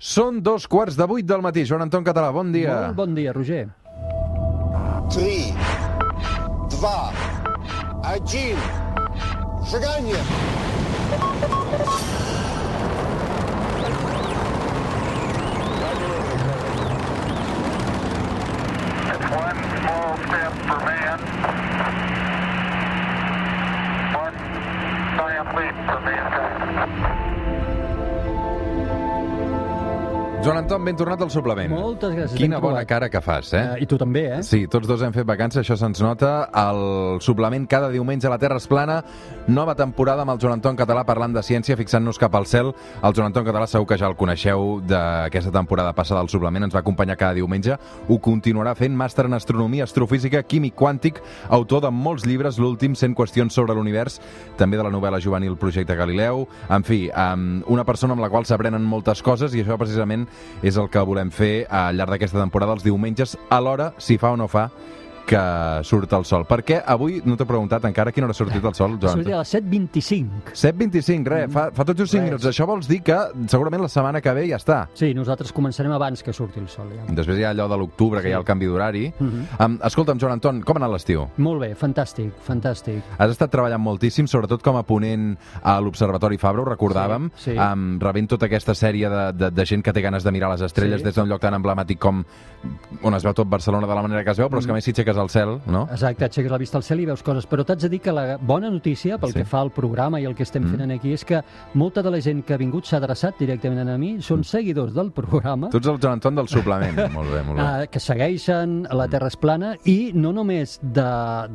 Són dos quarts de vuit del matí. Joan Anton Català, bon dia. Molt bon dia, Roger. 3, 2, 1, seganya! One small step for man, one giant leap for. Joan Anton, ben tornat al suplement. Moltes gràcies, Quina ben bona trobat. cara que fas, eh? Uh, I tu també, eh? Sí, tots dos hem fet vacances, això se'ns nota. El suplement cada diumenge a la Terra es plana. Nova temporada amb el Joan Anton Català parlant de ciència, fixant-nos cap al cel. El Joan Anton Català segur que ja el coneixeu d'aquesta temporada passada del suplement. Ens va acompanyar cada diumenge. Ho continuarà fent màster en astronomia, astrofísica, químic quàntic, autor de molts llibres, l'últim 100 qüestions sobre l'univers, també de la novel·la juvenil Projecte Galileu. En fi, um, una persona amb la qual s'aprenen moltes coses i això precisament és el que volem fer al llarg d'aquesta temporada els diumenges, a l'hora, si fa o no fa, que surt el sol. Per què avui, no t'he preguntat encara a quina hora ha sortit el sol, Joan? Sortia a les 7.25. 7.25, res, fa, fa tot just 5 Res. minuts. Això vols dir que segurament la setmana que ve ja està. Sí, nosaltres començarem abans que surti el sol. Ja. Després hi ha allò de l'octubre, que hi ha el canvi d'horari. Mhm. um, escolta'm, Joan Anton, com ha anat l'estiu? Molt bé, fantàstic, fantàstic. Has estat treballant moltíssim, sobretot com a ponent a l'Observatori Fabra, ho recordàvem, Sí, sí. Um, rebent tota aquesta sèrie de, de, de gent que té ganes de mirar les estrelles Sí. des d'un lloc tan emblemàtic com on es veu tot Barcelona de la manera que es veu, però és Mm. que a més si aixeques al cel, no? Exacte, aixeques la vista al cel i veus coses, però t'haig de dir que la bona notícia pel Sí. que fa al programa i el que estem Mm. fent aquí és que molta de la gent que ha vingut s'ha adreçat directament a mi, són seguidors del programa, Tu ets el Joan Anton del suplement. molt bé, molt bé. eh, que segueixen la Terra és plana i no només de,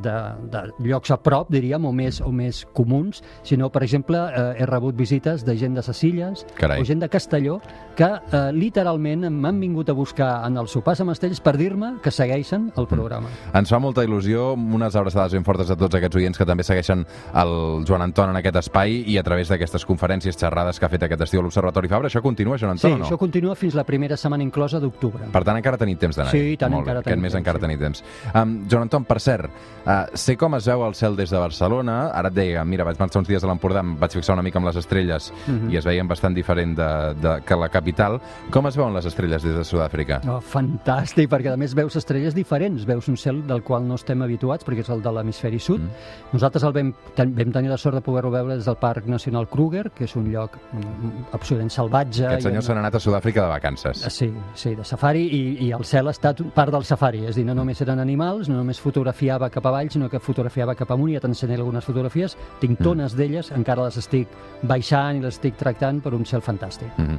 de, de llocs a prop, diríem, o més, o més comuns, sinó, per exemple, eh, he rebut visites de gent de Cecilles Carai. o gent de Castelló que eh, literalment m'han vingut a buscar en el sopars amb estrelles per dir-me que segueixen el programa. Ens fa molta il·lusió, unes abraçades ben fortes a tots aquests oients que també segueixen el Joan Anton en aquest espai i a través d'aquestes conferències xerrades que ha fet aquest estiu a l'Observatori Fabra. Això continua, Joan Sí, Anton, o no? això continua fins la primera setmana inclosa d'octubre. Per tant, encara tenim temps d'anar Sí, i tant, Molt bé, encara Aquest tenim mes temps, encara sí. temps. Um, Joan Anton, per cert, uh, sé com es veu el cel des de Barcelona. Ara et deia, mira, vaig marxar uns dies a l'Empordà, em vaig fixar una mica amb les estrelles Mhm. i es veien bastant diferent de, de, que la capital. Com es veuen les estrelles des de Sud-àfrica? Oh, fantàstic, perquè a més veus estrelles diferents, veus un cel del qual no estem habituats, perquè és el de l'hemisferi sud. Mm. Nosaltres el vam, ten, vam tenir la sort de poder-ho veure des del Parc Nacional Kruger, que és un lloc mm, absolutament salvatge. Aquests i senyors s'han anat a Sud-àfrica de vacances. Sí, sí, de safari, i, i el cel ha estat part del safari, és a dir, no només eren animals, no només fotografiava cap avall, sinó que fotografiava cap amunt, ja t'ensenyaré algunes fotografies, tinc tones d'elles, encara les estic baixant i les estic tractant per un cel fantàstic. Mm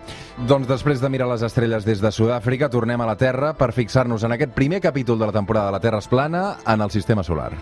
Doncs després de mirar les estrelles des de Sud-àfrica, tornem a la Terra per fixar-nos en aquest primer capítol de la temporada de la Terra es plana en el sistema solar.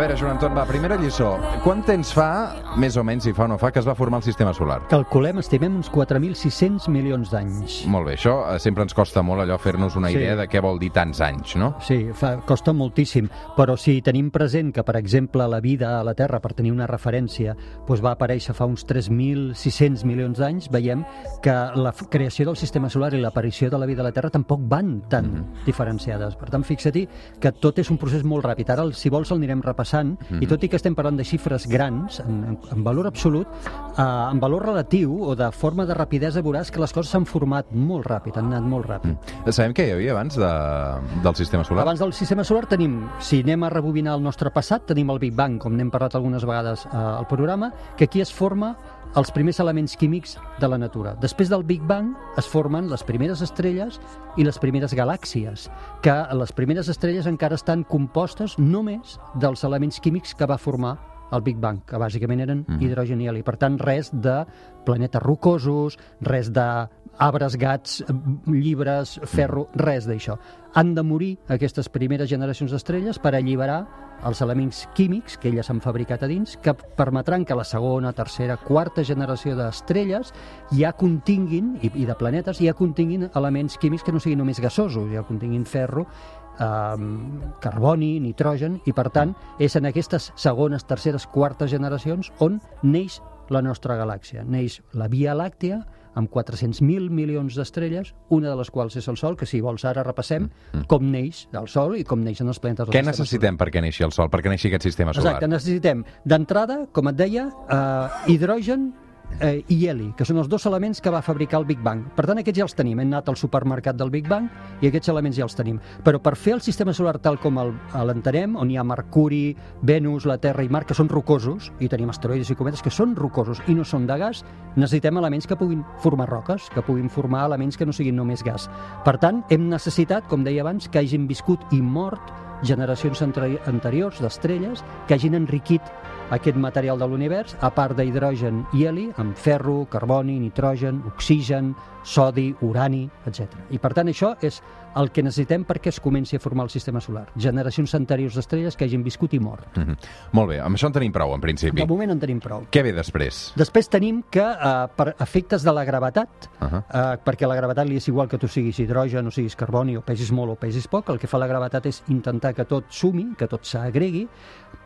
A veure, Joan Anton, va, primera lliçó. Quant temps fa, més o menys, si fa o no fa, que es va formar el sistema solar? Calculem, estimem, uns 4.600 milions d'anys. Molt bé, això eh, sempre ens costa molt allò fer-nos una Sí. idea de què vol dir tants anys, no? Sí, fa, costa moltíssim, però si tenim present que, per exemple, la vida a la Terra, per tenir una referència, doncs va aparèixer fa uns 3.600 milions d'anys, veiem que la creació del sistema solar i l'aparició de la vida a la Terra tampoc van tan Mhm. diferenciades. Per tant, fixa-t'hi que tot és un procés molt ràpid. Ara, si vols, el anirem repassant, Mhm. i tot i que estem parlant de xifres grans, en, en, en valor absolut, eh, en valor relatiu o de forma de rapidesa veuràs que les coses s'han format molt ràpid, han anat molt ràpid. Sabem què hi havia abans de, del sistema solar? Abans del sistema solar tenim, si anem a rebobinar el nostre passat, tenim el Big Bang, com n'hem parlat algunes vegades eh, al programa, que aquí es forma els primers elements químics de la natura. Després del Big Bang es formen les primeres estrelles i les primeres galàxies, que les primeres estrelles encara estan compostes només dels elements químics que va formar el Big Bang, que bàsicament eren Mhm. hidrogen i heli. Per tant, res de planetes rocosos, res de arbres, gats, llibres, ferro, res d'això. Han de morir aquestes primeres generacions d'estrelles per alliberar els elements químics que elles han fabricat a dins, que permetran que la segona, tercera, quarta generació d'estrelles ja continguin, i, i de planetes, ja continguin elements químics que no siguin només gasosos, ja continguin ferro, eh, carboni, nitrogen, i per tant és en aquestes segones, terceres, quartes generacions on neix la nostra galàxia. Neix la Via Làctea amb 400.000 milions d'estrelles, una de les quals és el Sol, que si vols ara repassem com neix el Sol i com neixen els planetes Què necessitem perquè neixi el Sol, perquè neixi aquest sistema solar? Exacte, necessitem d'entrada, com et deia, eh, hidrogen eh, i heli, que són els dos elements que va fabricar el Big Bang. Per tant, aquests ja els tenim. Hem anat al supermercat del Big Bang i aquests elements ja els tenim. Però per fer el sistema solar tal com l'entenem, on hi ha Mercuri, Venus, la Terra i Mart, que són rocosos, i tenim asteroides i cometes que són rocosos i no són de gas, necessitem elements que puguin formar roques, que puguin formar elements que no siguin només gas. Per tant, hem necessitat, com deia abans, que hagin viscut i mort generacions anteriors d'estrelles que hagin enriquit aquest material de l'univers, a part d'hidrogen i heli, amb ferro, carboni, nitrogen, oxigen, sodi, urani, etc. I per tant això és el que necessitem perquè es comenci a formar el sistema solar. Generacions anteriors d'estrelles que hagin viscut i mort. Mhm. Molt bé, amb això en tenim prou, en principi. De moment en tenim prou. Què ve després? Després tenim que, eh, per efectes de la gravetat, Uh -huh. eh, perquè la gravetat li és igual que tu siguis hidrogen o siguis carboni o pesis molt o pesis poc, el que fa la gravetat és intentar que tot sumi, que tot s'agregui,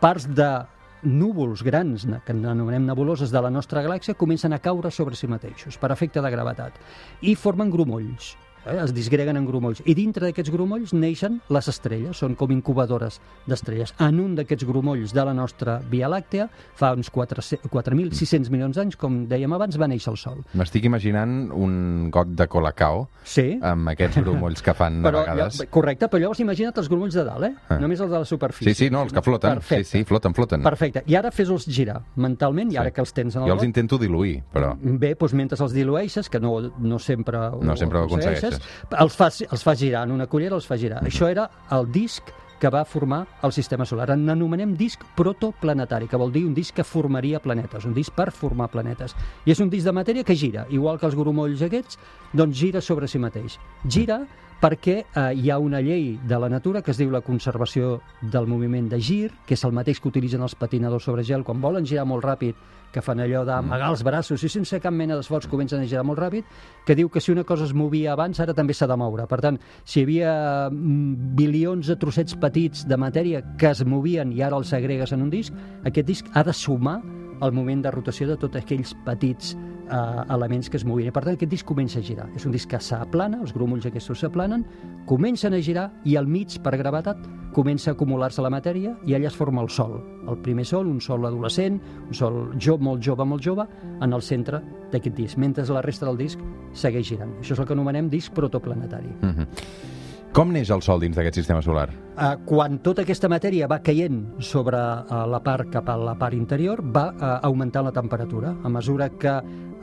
parts de núvols grans, que anomenem nebuloses de la nostra galàxia, comencen a caure sobre si mateixos, per efecte de gravetat, i formen grumolls. Eh? es disgreguen en grumolls i dintre d'aquests grumolls neixen les estrelles, són com incubadores d'estrelles. En un d'aquests grumolls de la nostra Via Làctea, fa uns 400 4.600 milions d'anys, com dèiem abans, va néixer el Sol. M'estic imaginant un got de colacao Sí, amb aquests grumolls que fan de però, vegades. lla- correcte, però llavors imagina't els grumolls de dalt, eh? Ah. Només els de la superfície. Sí, sí, no, els que floten. Perfecte. Sí, sí, floten, floten. Perfecte. I ara fes-los girar mentalment, i ara Sí. que els tens en el Jo els got, intento diluir, però... Bé, doncs mentre els dilueixes, que no, no sempre ho, No sempre ho aconsegueixes. Els fas, els fas girar en una cullera, els fas girar. Això era el disc que va formar el sistema solar. En anomenem disc protoplanetari, que vol dir un disc que formaria planetes, un disc per formar planetes. I és un disc de matèria que gira, igual que els grumolls aquests, doncs gira sobre si mateix. Gira perquè eh, hi ha una llei de la natura que es diu la conservació del moviment de gir, que és el mateix que utilitzen els patinadors sobre gel quan volen girar molt ràpid, que fan allò d'amagar els braços i sense cap mena d'esforç comencen a girar molt ràpid, que diu que si una cosa es movia abans, ara també s'ha de moure. Per tant, si hi havia mm, bilions de trossets petits de matèria que es movien i ara els agregues en un disc, aquest disc ha de sumar el moment de rotació de tots aquells petits eh, elements que es movien. I, per tant, aquest disc comença a girar. És un disc que s'aplana, els grumolls aquests s'aplanen, comencen a girar i al mig, per gravetat, comença a acumular-se la matèria i allà es forma el Sol. El primer Sol, un Sol adolescent, un Sol jove, molt jove, molt jove, en el centre d'aquest disc, mentre la resta del disc segueix girant. Això és el que anomenem disc protoplanetari. Mhm. Com neix el Sol dins d'aquest sistema solar? Eh, quan tota aquesta matèria va caient sobre eh, la part cap a la part interior, va eh, augmentant la temperatura. A mesura que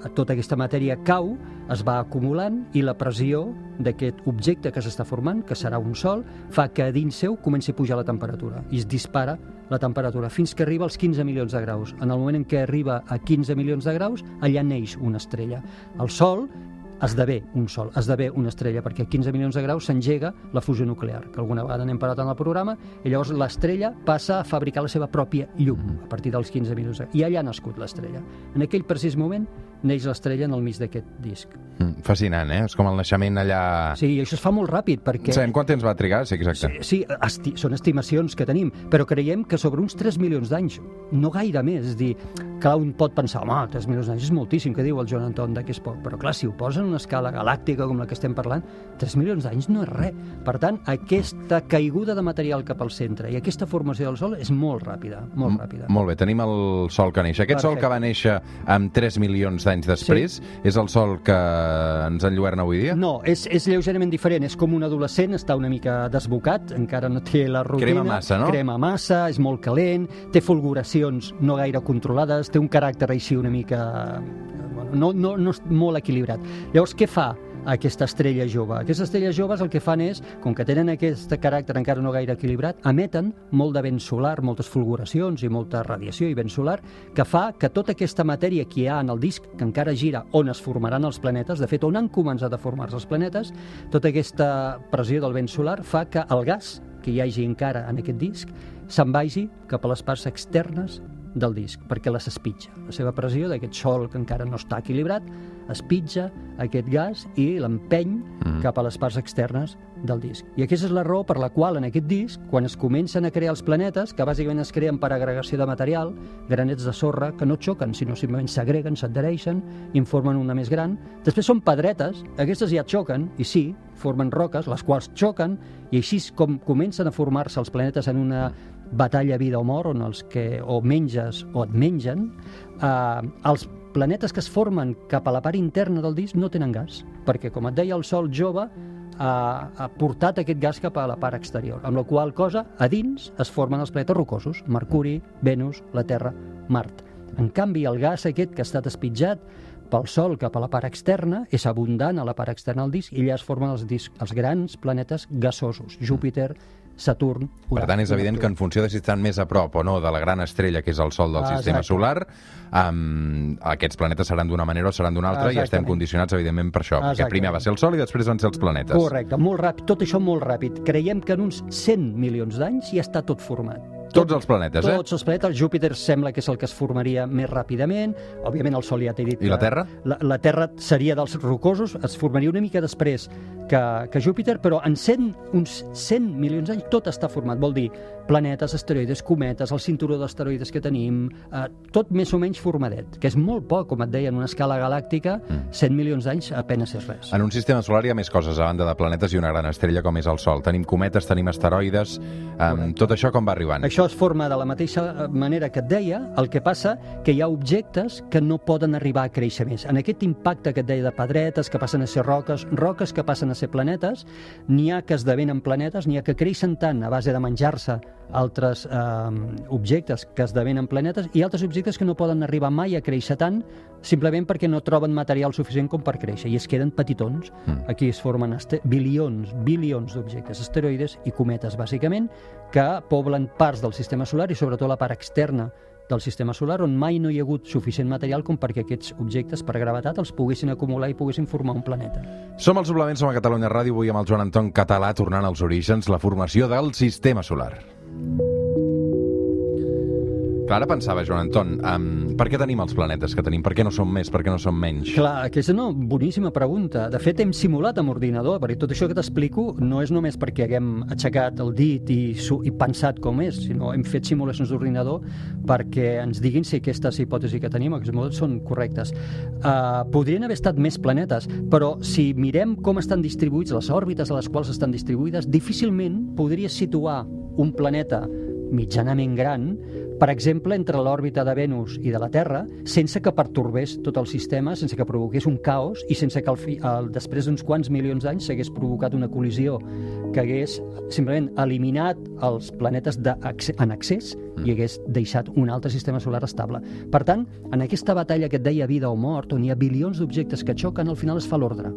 tota aquesta matèria cau, es va acumulant i la pressió d'aquest objecte que s'està formant, que serà un sol, fa que a dins seu comenci a pujar la temperatura i es dispara la temperatura fins que arriba als 15 milions de graus. En el moment en què arriba a 15 milions de graus, allà neix una estrella. El Sol esdevé un sol, esdevé una estrella, perquè a 15 milions de graus s'engega la fusió nuclear, que alguna vegada n'hem parlat en el programa, i llavors l'estrella passa a fabricar la seva pròpia llum a partir dels 15 milions de I allà ha nascut l'estrella. En aquell precís moment neix l'estrella en el mig d'aquest disc. Mm, Fascinant, eh? És com el naixement allà... Sí, això es fa molt ràpid, perquè... Sabem quant temps va trigar? Sí, exacte. Sí, sí esti són estimacions que tenim, però creiem que sobre uns 3 milions d'anys, no gaire més. És dir, clar, un pot pensar, home, 3 milions d'anys és moltíssim, que diu el Joan Anton de que és poc, però clar, si ho posen en una escala galàctica com la que estem parlant, 3 milions d'anys no és res. Per tant, aquesta caiguda de material cap al centre i aquesta formació del Sol és molt ràpida, molt ràpida. Molt bé, tenim el Sol que neix. Aquest Sol Perfecte. que va néixer amb 3 milions d'anys després és el Sol que ens enlluerna avui dia? No, és, és lleugerament diferent. És com un adolescent, està una mica desbocat, encara no té la rutina. Crema massa, no? Crema massa, és molt calent, té fulguracions no gaire controlades, té un caràcter així una mica... Bueno, no, no, no és molt equilibrat. Llavors, què fa aquesta estrella jove? Aquestes estrelles joves el que fan és, com que tenen aquest caràcter encara no gaire equilibrat, emeten molt de vent solar, moltes fulguracions i molta radiació i vent solar, que fa que tota aquesta matèria que hi ha en el disc, que encara gira on es formaran els planetes, de fet, on han començat a formar-se els planetes, tota aquesta pressió del vent solar fa que el gas que hi hagi encara en aquest disc se'n vagi cap a les parts externes del disc, perquè les espitja. La seva pressió d'aquest sol que encara no està equilibrat espitja aquest gas i l'empeny Mhm. cap a les parts externes del disc. I aquesta és la raó per la qual en aquest disc, quan es comencen a crear els planetes, que bàsicament es creen per agregació de material, granets de sorra, que no xoquen, sinó simplement s'agreguen, s'adhereixen i en formen una més gran. Després són pedretes, aquestes ja xoquen, i sí, formen roques, les quals xoquen, i així com comencen a formar-se els planetes en una batalla vida o mort, on els que o menges o et mengen, eh, els planetes que es formen cap a la part interna del disc no tenen gas, perquè, com et deia, el Sol jove ha, ha portat aquest gas cap a la part exterior, amb la qual cosa, a dins, es formen els planetes rocosos, Mercuri, Venus, la Terra, Mart. En canvi, el gas aquest que ha estat espitjat pel Sol cap a la part externa és abundant a la part externa del disc i allà es formen els, discs, els grans planetes gasosos, Júpiter, Saturn, Per Urà tant, és evident que en funció de si estan més a prop o no de la gran estrella que és el Sol del Ah, sistema exacte. solar, um, aquests planetes seran d'una manera o seran d'una altra i estem condicionats, evidentment, per això. Perquè Exactament. primer va ser el Sol i després van ser els planetes. Correcte, molt ràpid, tot això molt ràpid. Creiem que en uns 100 milions d'anys ja està tot format. Tots els planetes, eh? Tots els planetes. Júpiter sembla que és el que es formaria més ràpidament. Òbviament el Sol ja t'he dit I la que- Terra? La, la Terra seria dels rocosos, es formaria una mica després que, que Júpiter, però en 100, uns 100 milions d'anys tot està format. Vol dir planetes, asteroides, cometes, el cinturó d'asteroides que tenim, eh, tot més o menys formadet, que és molt poc, com et deia, en una escala galàctica, Mm. 100 milions d'anys apenas és res. En un sistema solar hi ha més coses a banda de planetes i una gran estrella com és el Sol. Tenim cometes, tenim asteroides... Um, tot això com va arribant? Això es forma de la mateixa manera que et deia, el que passa que hi ha objectes que no poden arribar a créixer més. En aquest impacte que et deia de pedretes, que passen a ser roques, roques que passen a ser planetes, n'hi ha que esdevenen planetes, n'hi ha que creixen tant a base de menjar-se altres eh, objectes que esdevenen planetes i altres objectes que no poden arribar mai a créixer tant simplement perquè no troben material suficient com per créixer i es queden petitons. Mm. Aquí es formen bilions, bilions d'objectes, asteroides i cometes, bàsicament, que poblen parts del sistema solar i sobretot la part externa del sistema solar on mai no hi ha hagut suficient material com perquè aquests objectes per gravetat els poguessin acumular i poguessin formar un planeta. Som al Suplement, som a Catalunya Ràdio, avui amb el Joan Anton Català, tornant als orígens, la formació del sistema solar. Ara pensava, Joan Anton, um, per què tenim els planetes que tenim? Per què no som més? Per què no som menys? Clar, aquesta és una boníssima pregunta. De fet, hem simulat amb ordinador, perquè tot això que t'explico no és només perquè haguem aixecat el dit i, i pensat com és, sinó hem fet simulacions d'ordinador perquè ens diguin si aquestes hipòtesis que tenim, aquests models, són correctes. Uh, podrien haver estat més planetes, però si mirem com estan distribuïts, les òrbites a les quals estan distribuïdes, difícilment podries situar un planeta mitjanament gran, per exemple, entre l'òrbita de Venus i de la Terra, sense que pertorbés tot el sistema, sense que provoqués un caos i sense que al fi, al, després d'uns quants milions d'anys s'hagués provocat una col·lisió que hagués simplement eliminat els planetes en excés i hagués deixat un altre sistema solar estable. Per tant, en aquesta batalla que et deia vida o mort, on hi ha bilions d'objectes que xoquen, al final es fa l'ordre.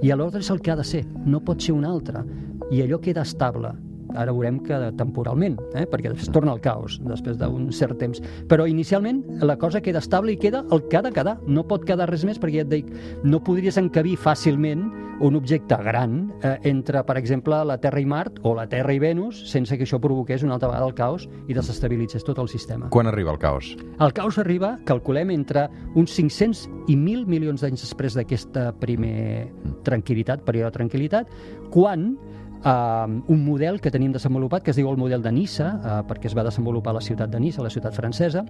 I l'ordre és el que ha de ser, no pot ser un altre. I allò queda estable ara veurem que temporalment, eh? perquè després torna el caos després d'un cert temps. Però inicialment la cosa queda estable i queda el que ha de quedar. No pot quedar res més perquè ja et dic, no podries encabir fàcilment un objecte gran eh, entre, per exemple, la Terra i Mart o la Terra i Venus sense que això provoqués una altra vegada el caos i desestabilitzés tot el sistema. Quan arriba el caos? El caos arriba, calculem, entre uns 500 i 1.000 milions d'anys després d'aquesta primer tranquil·litat, període de tranquil·litat, quan uh, un model que tenim desenvolupat, que es diu el model de Nissa, uh, perquè es va desenvolupar a la ciutat de Nissa, la ciutat francesa,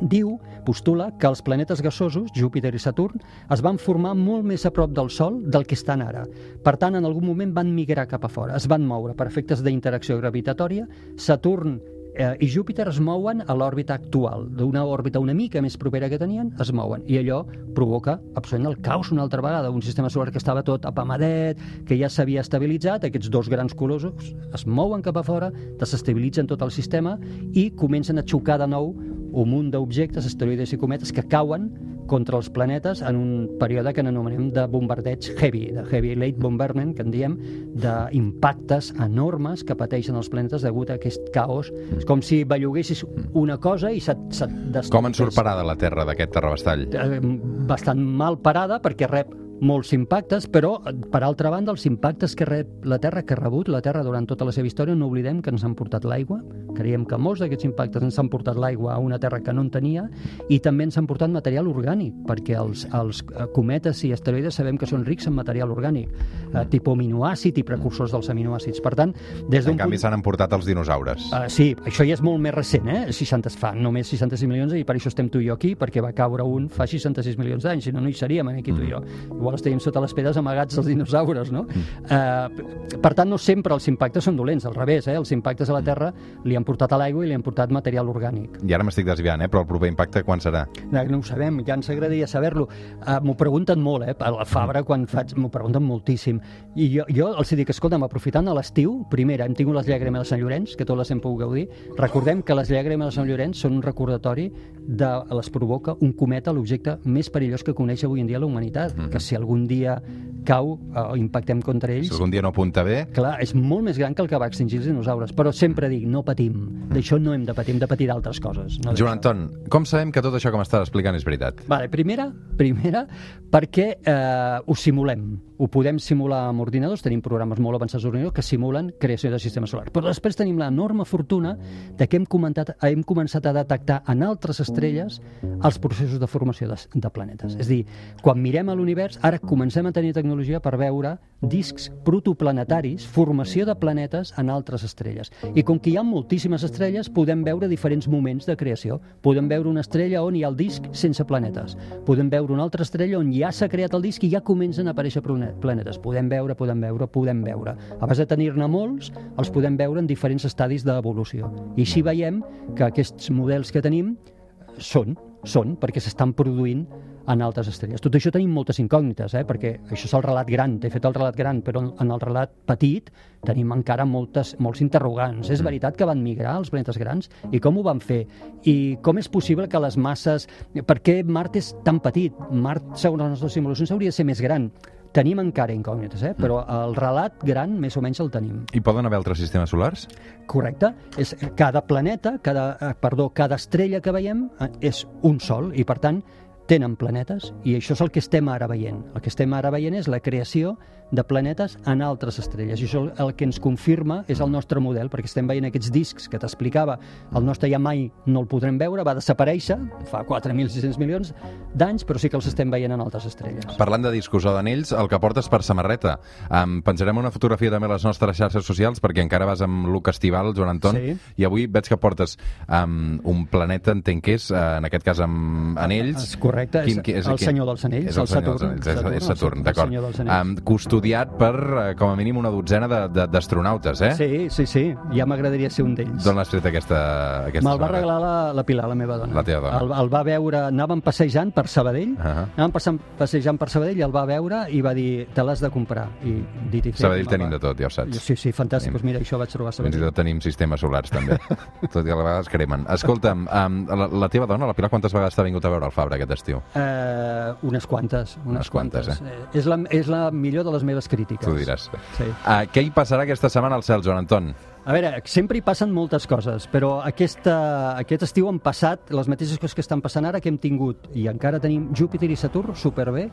diu, postula, que els planetes gasosos, Júpiter i Saturn, es van formar molt més a prop del Sol del que estan ara. Per tant, en algun moment van migrar cap a fora, es van moure per efectes d'interacció gravitatòria. Saturn eh, i Júpiter es mouen a l'òrbita actual, d'una òrbita una mica més propera que tenien, es mouen, i allò provoca absolutament el caos una altra vegada, un sistema solar que estava tot apamadet, que ja s'havia estabilitzat, aquests dos grans colossos es mouen cap a fora, desestabilitzen tot el sistema i comencen a xocar de nou un munt d'objectes, asteroides i cometes que cauen contra els planetes en un període que n'anomenem de bombardeig heavy, de heavy late bombardment, que en diem, d'impactes enormes que pateixen els planetes degut a aquest caos. És com si belluguessis una cosa i se't, se't Com en surt parada la Terra d'aquest terrabastall? eh, bastant mal parada perquè rep molts impactes, però, eh, per altra banda, els impactes que rep la Terra, que ha rebut la Terra durant tota la seva història, no oblidem que ens han portat l'aigua. Creiem que molts d'aquests impactes ens han portat l'aigua a una Terra que no en tenia i també ens han portat material orgànic, perquè els, els eh, cometes i asteroides sabem que són rics en material orgànic, eh, tipus aminoàcid i precursors dels aminoàcids. Per tant, des En d'un canvi, punt... s'han emportat els dinosaures. Uh, sí, això ja és molt més recent, eh? 60 fa només 66 milions i per això estem tu i jo aquí, perquè va caure un fa 66 milions d'anys, si no, no hi seríem aquí tu i jo. Igual estaríem sota les pedres amagats dels dinosaures, no? Uh, per tant, no sempre els impactes són dolents, al revés, eh? Els impactes a la Terra li han portat a l'aigua i li han portat material orgànic. I ara m'estic desviant, eh? però el proper impacte quan serà? No, no ho sabem, ja ens agradaria saber-lo. Uh, m'ho pregunten molt, eh? A la Fabra, quan faig... M'ho pregunten moltíssim. I jo, jo els dic, escolta'm, aprofitant a l'estiu, primera, hem tingut les llàgrimes de Sant Llorenç, que tots les hem pogut gaudir. Recordem que les llàgrimes de Sant Llorenç són un recordatori de les provoca un cometa, l'objecte més perillós que coneix avui en dia la humanitat, mm -hmm. que si algun dia cau eh, o impactem contra ells, Si algun dia no apunta bé, Clar, és molt més gran que el que va extingir els dinosaures, però sempre dic, no patim. D'això no hem de patir, hem de patir d'altres coses. No Joan. Anton, com sabem que tot això que m'estàs explicant és veritat? Vale, primera, primera perquè eh, ho simulem. Ho podem simular amb ordinadors, tenim programes molt avançats d'ordinador que simulen creació de sistema solar. Però després tenim l'enorme fortuna de que hem, comentat, hem començat a detectar en altres estrelles els processos de formació de, de planetes. És dir, quan mirem a l'univers, ara comencem a tenir tecnologia per veure discs protoplanetaris, formació de planetes en altres estrelles. I com que hi ha moltíssimes estrelles, podem veure diferents moments de creació. Podem veure una estrella on hi ha el disc sense planetes. Podem veure una altra estrella on ja s'ha creat el disc i ja comencen a aparèixer plane- planetes. Podem veure, podem veure, podem veure. A base de tenir-ne molts, els podem veure en diferents estadis d'evolució. I així veiem que aquests models que tenim són, són, perquè s'estan produint en altres estrelles. Tot això tenim moltes incògnites, eh? perquè això és el relat gran, t'he fet el relat gran, però en- el relat petit tenim encara moltes, molts interrogants. És veritat que van migrar els planetes grans? I com ho van fer? I com és possible que les masses... Per què Mart és tan petit? Mart, segons les nostres simulacions, hauria de ser més gran. Tenim encara incògnites, eh? però el relat gran més o menys el tenim. Hi poden haver altres sistemes solars? Correcte. És, cada planeta, cada, eh, perdó, cada estrella que veiem eh, és un sol i, per tant, tenen planetes i això és el que estem ara veient. El que estem ara veient és la creació de planetes en altres estrelles i això el que ens confirma és el nostre model perquè estem veient aquests discs que t'explicava el nostre ja mai no el podrem veure va desaparèixer fa 4.600 milions d'anys però sí que els estem veient en altres estrelles Parlant de discos o d'anells, el que portes per samarreta. Um, penjarem una fotografia també a les nostres xarxes socials perquè encara vas amb look estival, Joan Anton, Sí. i avui veig que portes um, un planeta, entenc que és, uh, en aquest cas amb anells. És correcte, és el senyor dels anells, és el, el Saturn, dels anells, Saturn, és, és Saturn, d'acord. dels anells. Custodiat per, uh, com a mínim, una dotzena d'astronautes, eh? Sí, sí, sí, ja m'agradaria ser un d'ells D'on l'has tret aquesta, aquesta Me'l va regalar la, la Pilar, la meva dona. La teva dona. El, el va veure, anàvem passejant per Sabadell, uh Ahà. anàvem passant, passejant per Sabadell i el va veure i va dir, te l'has de comprar. I dit i fet. Sabadell me'l tenim va- de tot, ja ho saps. Sí, sí, fantàstic. Doncs mira, això vaig trobar a Fins i Sabadell. tot tenim sistemes solars, també. tot i que a vegades cremen. Escolta'm, um, la, la teva dona, la Pilar, quantes vegades t'ha vingut a veure el Fabra aquest estiu? Eh, unes quantes, unes, Unes quantes, Eh, és, la, és la millor de les meves crítiques. Tu diràs. Sí. Uh, què hi passarà aquesta setmana al cel, Joan Anton? A veure, sempre hi passen moltes coses, però aquesta, aquest estiu han passat les mateixes coses que estan passant ara que hem tingut, i encara tenim Júpiter i Saturn superbé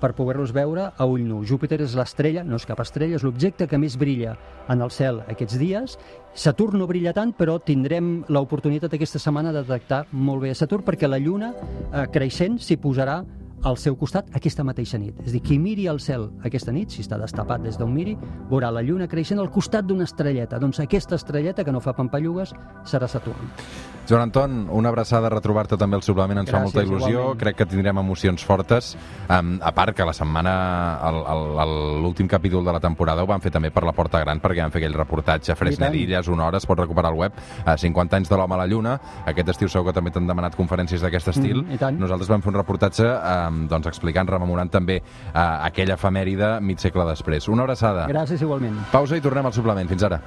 per poder-los veure a ull nu. Júpiter és l'estrella, no és cap estrella, és l'objecte que més brilla en el cel aquests dies. Saturn no brilla tant, però tindrem l'oportunitat aquesta setmana de detectar molt bé Saturn perquè la Lluna eh, creixent s'hi posarà al seu costat aquesta mateixa nit. És a dir, qui miri al cel aquesta nit, si està destapat des d'on miri, veurà la lluna creixent al costat d'una estrelleta. Doncs aquesta estrelleta, que no fa pampallugues, serà Saturn. Joan Anton, una abraçada a retrobar-te també al suplement, ens fa Gràcies, molta il·lusió, igualment. crec que tindrem emocions fortes, um, a part que la setmana, l'últim capítol de la temporada ho van fer també per la Porta Gran, perquè van fer aquell reportatge a Fresnedilles, una hora, es pot recuperar al web, a 50 anys de l'home a la Lluna, aquest estiu segur que també t'han demanat conferències d'aquest estil, Mhm, i tant. nosaltres vam fer un reportatge um, doncs, explicant, rememorant també uh, aquella efemèride mig segle després. Una abraçada. Gràcies igualment. Pausa i tornem al suplement. Fins ara.